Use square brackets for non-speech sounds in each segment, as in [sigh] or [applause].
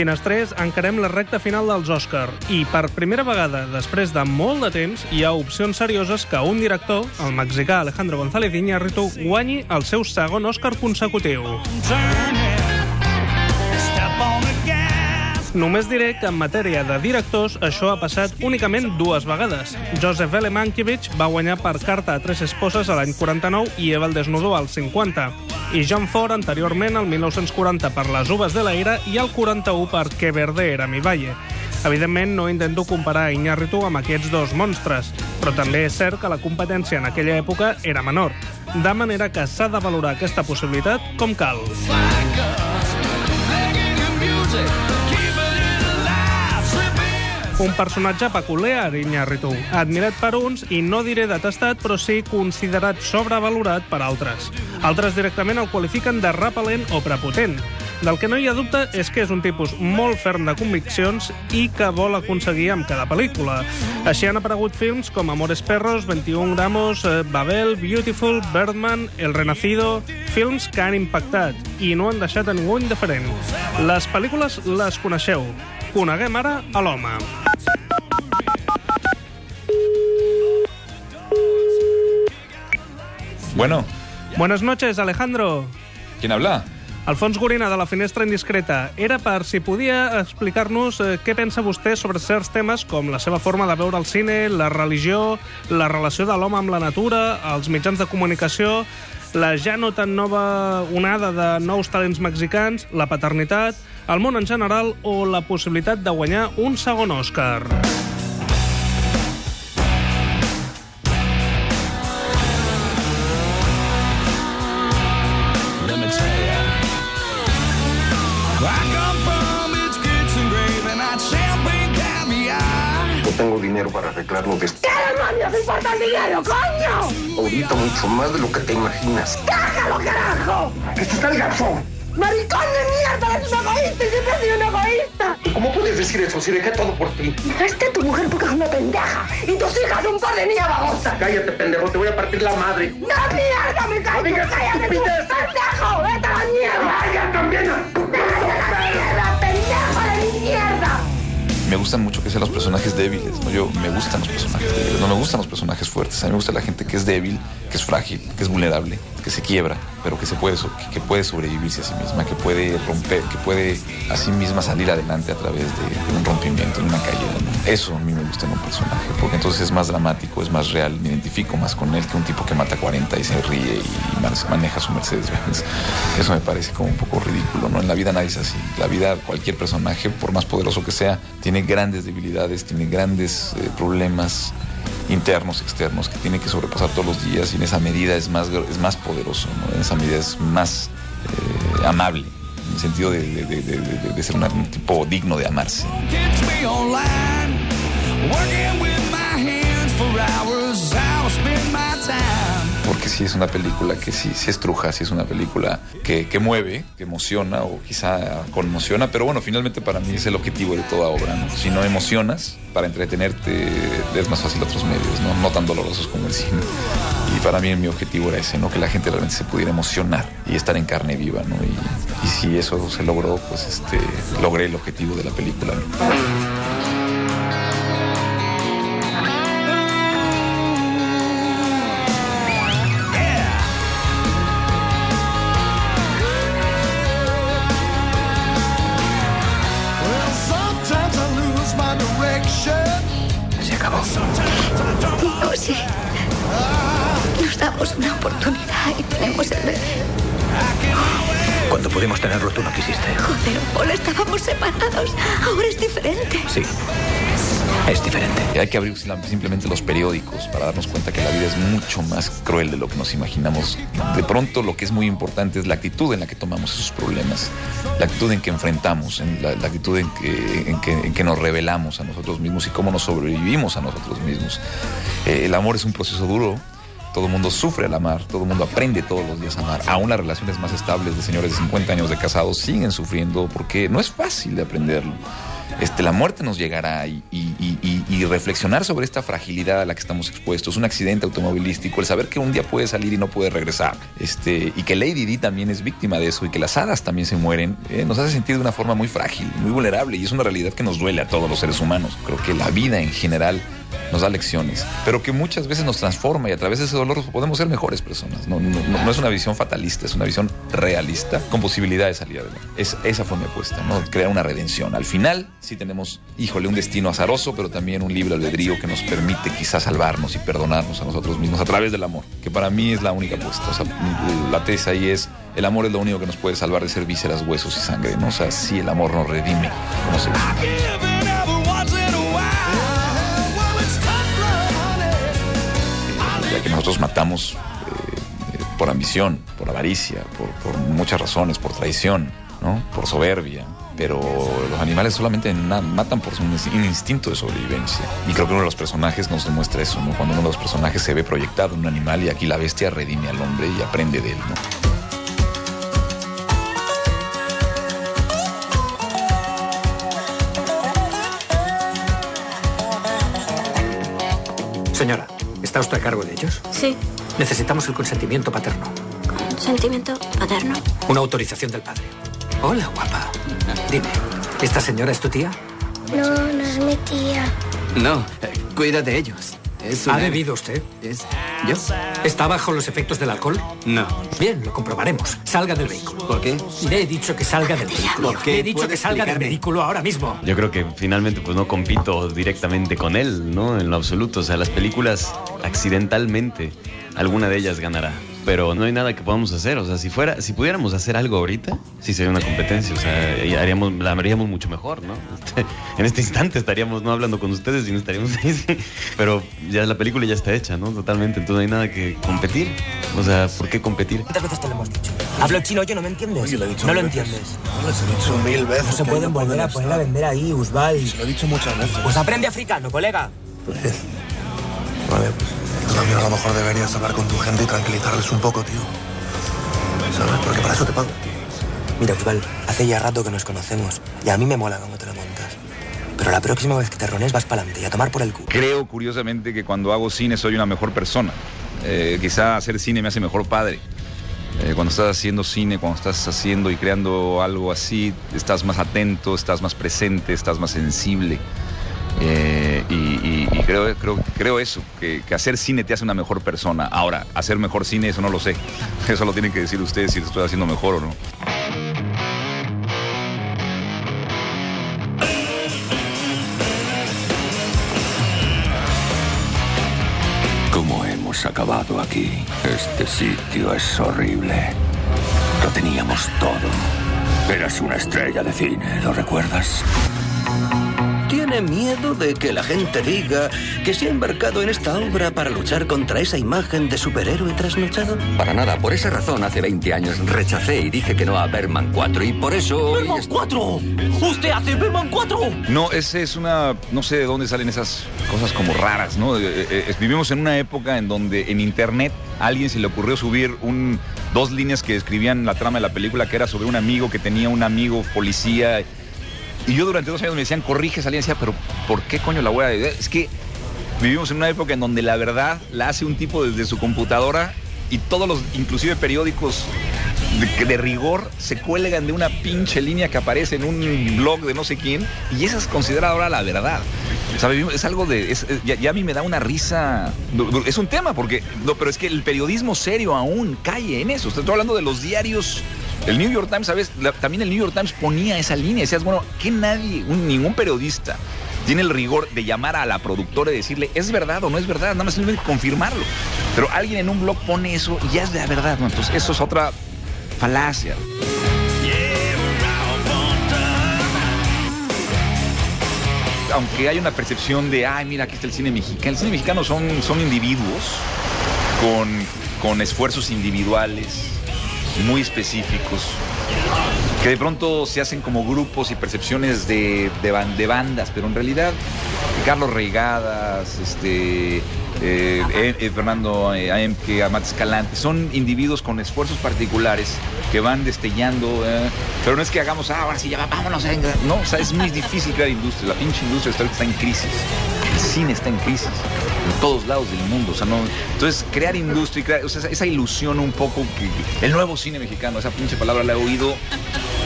Finestrers, encarem la recta final dels Òscar i per primera vegada, després de molt de temps, hi ha opcions serioses que un director, el mexicà Alejandro González Iñárritu, guanyi el seu segon Òscar consecutiu. Només diré que en matèria de directors això ha passat únicament dues vegades. Joseph L. Mankiewicz va guanyar per carta a tres esposes a l'any 49 i Eva el Desnudó al 50. I John Ford anteriorment al 1940 per Les uves de la ira i al 41 per Que verde era mi valle. Evidentment, no intento comparar Iñárritu amb aquests dos monstres, però també és cert que la competència en aquella època era menor, de manera que s'ha de valorar aquesta possibilitat com cal. Un personatge peculiar, Iñárritu, admirat per uns i no diré detestat, però sí considerat sobrevalorat per altres. Altres directament el qualifiquen de repel·lent o prepotent. Del que no hi ha dubte és que és un tipus molt ferm de conviccions i que vol aconseguir amb cada pel·lícula. Així han aparegut films com Amores Perros, 21 gramos, eh, Babel, Beautiful, Birdman, El Renacido... Films que han impactat i no han deixat a ningú indiferent. Les pel·lícules les coneixeu. Coneguem ara a l'home. Bueno, Buenas noches, Alejandro. ¿quién habla? Alfons Gorina, de la Finestra Indiscreta. Era per si podia explicar-nos eh, què pensa vostè sobre certs temes com la seva forma de veure el cine, la religió, la relació de l'home amb la natura, els mitjans de comunicació, la ja no tan nova onada de nous talents mexicans, la paternitat, el món en general o la possibilitat de guanyar un segon Òscar. Tengo dinero para arreglarlo de ¿Qué demonios importa el dinero, coño? ahorita mucho más de lo que te imaginas. ¡Cágalo, carajo! ¡Este está el garzón! ¡Maricón de mierda! ¡Eres un egoísta! ¡Siempre has sido un egoísta! ¿Cómo puedes decir eso si dejé todo por ti? Dejaste a tu mujer porque es una pendeja. Y tus hijas un par de niñas babosas. Cállate, pendejo, te voy a partir la madre. ¡No, mierda, me callo! digas ¡Cállate, tú, pendejo! ¡Vete a la mierda! ¡Vaya también! ¡Vete a la mierda, pendejo gustan mucho que sean los personajes débiles, ¿no? Yo me gustan los personajes débiles, no me gustan los personajes fuertes. A mí me gusta la gente que es débil, que es frágil, que es vulnerable, que se quiebra, pero que se puede que, puede sobrevivirse a sí misma, que puede romper, que puede a sí misma salir adelante a través de, de un rompimiento, de una caída. ¿no? Eso a mí me gusta en un personaje, porque entonces es más dramático, es más real, me identifico más con él que un tipo que mata 40 y se ríe y man- maneja su Mercedes Benz. Eso me parece como un poco ridículo, ¿no? En la vida nadie es así. La vida, cualquier personaje, por más poderoso que sea, tiene grandes debilidades, tiene grandes eh, problemas internos, externos, que tiene que sobrepasar todos los días y en esa medida es más, es más poderoso. En esa medida es más eh, amable, en el sentido de, ser un tipo digno de amarse. Sí es una película que sí, sí estruja, sí es una película que, que mueve, que emociona o quizá conmociona, pero bueno, finalmente para mí es el objetivo de toda obra. ¿no? Si no emocionas, para entretenerte es más fácil otros medios, ¿no? no tan dolorosos como el cine. Y para mí mi objetivo era ese, ¿no? que la gente realmente se pudiera emocionar y estar en carne viva. ¿no? Y, si eso se logró, pues este, logré el objetivo de la película. Acabó. Sí. Nos damos una oportunidad y tenemos el bebé. Cuando pudimos tenerlo, tú no quisiste. Joder, Paul, estábamos separados. Ahora es diferente. Sí. Es diferente. Hay que abrir sim- simplemente los periódicos para darnos cuenta que la vida es mucho más cruel de lo que nos imaginamos. De pronto lo que es muy importante es la actitud en la que tomamos esos problemas, la actitud en que enfrentamos, en la, la actitud en que nos revelamos a nosotros mismos y cómo nos sobrevivimos a nosotros mismos. Eh, el amor es un proceso duro. Todo el mundo sufre al amar, todo el mundo aprende todos los días a amar. Aún las relaciones más estables de señores de 50 años de casados siguen sufriendo porque no es fácil de aprenderlo. Este, la muerte nos llegará y, reflexionar sobre esta fragilidad a la que estamos expuestos, un accidente automovilístico, el saber que un día puede salir y no puede regresar, este, y que Lady Di también es víctima de eso y que las hadas también se mueren, eh, nos hace sentir de una forma muy frágil, muy vulnerable y es una realidad que nos duele a todos los seres humanos. Creo que la vida en general nos da lecciones, pero que muchas veces nos transforma y a través de ese dolor podemos ser mejores personas. No, es una visión fatalista, es una visión realista con posibilidad de salir adelante. Es- esa fue mi apuesta, ¿no? crear una redención. Al final sí tenemos, híjole, un destino azaroso, pero también un libre albedrío que nos permite quizás salvarnos y perdonarnos a nosotros mismos a través del amor, que para mí es la única apuesta. O la tesis ahí es, el amor es lo único que nos puede salvar de ser vísceras, huesos y sangre, ¿no? O sea, sí el amor nos redime como humanos. Nosotros matamos eh, eh, por ambición, por avaricia, por, muchas razones, por traición, ¿no? por soberbia. Pero los animales solamente matan por un instinto de sobrevivencia. Y creo que uno de los personajes nos demuestra eso, ¿no? Cuando uno de los personajes se ve proyectado en un animal y aquí la bestia redime al hombre y aprende de él, ¿no? Señora, ¿está usted a cargo de ellos? Sí, Necesitamos el consentimiento paterno. sentimiento paterno. Una autorización del padre. Hola, guapa. Dime, ¿esta señora es tu tía? No, no es mi tía. No, eh, cuida de ellos. Es ¿Ha bebido usted? Es... ¿Yo? ¿Está bajo los efectos del alcohol? No. Bien, lo comprobaremos. Salga del vehículo. ¿Por qué? Le he dicho que salga del vehículo. ¿Por qué? Le he dicho ¿Puede que salga del vehículo ahora mismo. Yo creo que finalmente pues no compito directamente con él, ¿no? En lo absoluto. O sea, las películas accidentalmente, alguna de ellas ganará. Pero no hay nada que podamos hacer. O sea, si fuera, si pudiéramos hacer algo ahorita, sí sería una competencia. O sea, y haríamos, la haríamos mucho mejor, ¿no? Este, [laughs] en este instante estaríamos no hablando con ustedes, sino estaríamos ahí. sí. Pero ya la película ya está hecha, ¿no? Totalmente. Entonces no hay nada que competir. O sea, ¿por qué competir? ¿Cuántas veces te lo hemos dicho? Hablo chino yo, ¿no me entiendes? Oye, lo he dicho no lo veces. entiendes. Les he dicho mil veces. No se pueden no volver a estar. poner a vender ahí, Usbal. Se lo he dicho muchas veces. Pues aprende africano, colega. Pues, vale, pues a lo mejor deberías hablar con tu gente y tranquilizarles un poco, tío. ¿Sabes? Porque para eso te pago. Mira, Usbal, hace ya rato que nos conocemos y a mí me mola cómo te lo montas. Pero la próxima vez que te rones vas para adelante y a tomar por el culo. Creo curiosamente que cuando hago cine soy una mejor persona. Eh, quizá hacer cine me hace mejor padre. Eh, cuando estás haciendo cine, cuando estás haciendo y creando algo así, estás más atento, estás más presente, estás más sensible. Eh, creo, creo, creo eso, que, que hacer cine te hace una mejor persona. Ahora, hacer mejor cine, eso no lo sé. [laughs] Eso lo tienen que decir ustedes si lo estoy haciendo mejor o no. ¿Cómo hemos acabado aquí? Este sitio es horrible. Lo teníamos todo. Eras una estrella de cine, ¿lo recuerdas? Tiene miedo de que la gente diga que se ha embarcado en esta obra para luchar contra esa imagen de superhéroe trasnochado. Para nada, por esa razón hace 20 años rechacé y dije que no a Berman 4 y por eso... ¡Berman 4! ¡Usted hace Berman 4! No, ese es una, no sé de dónde salen esas cosas como raras, ¿no? Eh, eh, eh, vivimos en una época en donde en internet a alguien se le ocurrió subir un, dos líneas que describían la trama de la película, que era sobre un amigo que tenía un amigo policía. Y yo durante dos años me decían, corrige, salía y decía, pero ¿por qué coño la voy a...? Es que vivimos en una época en donde la verdad la hace un tipo desde su computadora y todos los, inclusive periódicos de, rigor, se cuelgan de una pinche línea que aparece en un blog de no sé quién y esa es considerada ahora la verdad. O sea, es algo de... es- ya a mí me da una risa... Es un tema porque... No, pero es que el periodismo serio aún cae en eso. Estoy hablando de los diarios... El New York Times, ¿sabes? También el New York Times ponía esa línea. Decías, bueno, que nadie, ningún periodista tiene el rigor de llamar a la productora y decirle, ¿es verdad o no es verdad? Nada más simplemente confirmarlo. Pero alguien en un blog pone eso y ya es la verdad, ¿no? Entonces, eso es otra falacia. Aunque hay una percepción de, ay, mira, aquí está el cine mexicano. El cine mexicano son, son individuos con, con esfuerzos individuales muy específicos que de pronto se hacen como grupos y percepciones de, de ban- de bandas, pero en realidad Carlos Reigadas, este, eh, eh, Fernando eh, Aemke, Amat Escalante, son individuos con esfuerzos particulares que van destellando, eh, pero no es que hagamos, ah, ahora sí, ya va, vámonos. venga". No, o sea, es muy difícil crear industria, la pinche industria está en crisis, el cine está en crisis, en todos lados del mundo, o sea, no, entonces crear industria, crear- o sea, esa- esa ilusión un poco que el nuevo cine mexicano, esa pinche palabra la he oído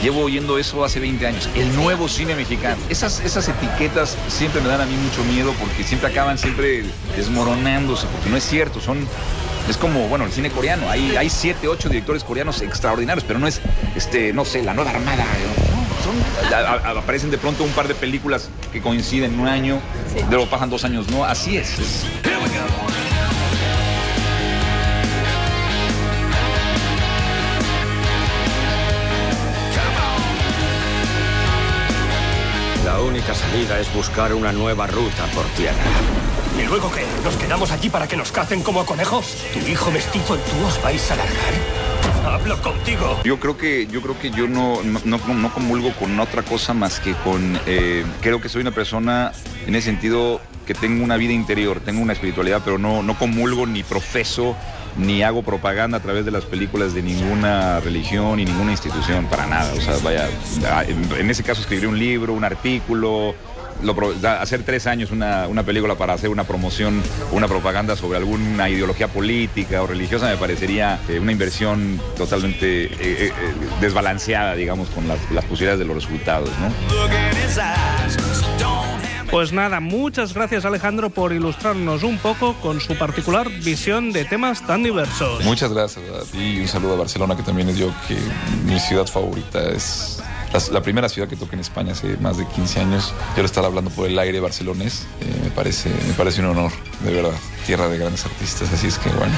Llevo oyendo eso hace 20 años. El nuevo cine mexicano. Esas, esas etiquetas siempre me dan a mí mucho miedo porque siempre acaban siempre desmoronándose, porque no es cierto. Son. Es como, bueno, el cine coreano. Hay, hay siete, ocho directores coreanos extraordinarios, pero no es, este, no sé, la nueva armada. ¿no? Son, a- a- aparecen de pronto un par de películas que coinciden en un año, luego pasan dos años, no, así es. es- La única salida es buscar una nueva ruta por tierra. ¿Y luego qué? ¿Nos quedamos aquí para que nos cacen como a conejos? ¿Tu hijo mestizo y tú os vais a largar? Hablo contigo. Yo creo que yo creo que yo no, no, no- comulgo con otra cosa más que con eh, creo que soy una persona en ese sentido que tengo una vida interior, tengo una espiritualidad, pero no, no comulgo ni profeso ni hago propaganda a través de las películas de ninguna religión ni ninguna institución, para nada. O sea, vaya, en, ese caso escribir un libro, un artículo, lo hacer tres años una, una película para hacer una promoción, una propaganda sobre alguna ideología política o religiosa me parecería eh, una inversión totalmente eh, eh, eh, desbalanceada, digamos, con las, las posibilidades de los resultados, ¿no? Pues nada, muchas gracias Alejandro por ilustrarnos un poco con su particular visión de temas tan diversos. Muchas gracias a ti y un saludo a Barcelona, que también es yo, que mi ciudad favorita es la, primera ciudad que toqué en España hace más de 15 años. Yo lo estaba hablando por el aire barcelonés. eh, me, parece, me parece un honor, de verdad. Tierra de grandes artistas, así es que bueno.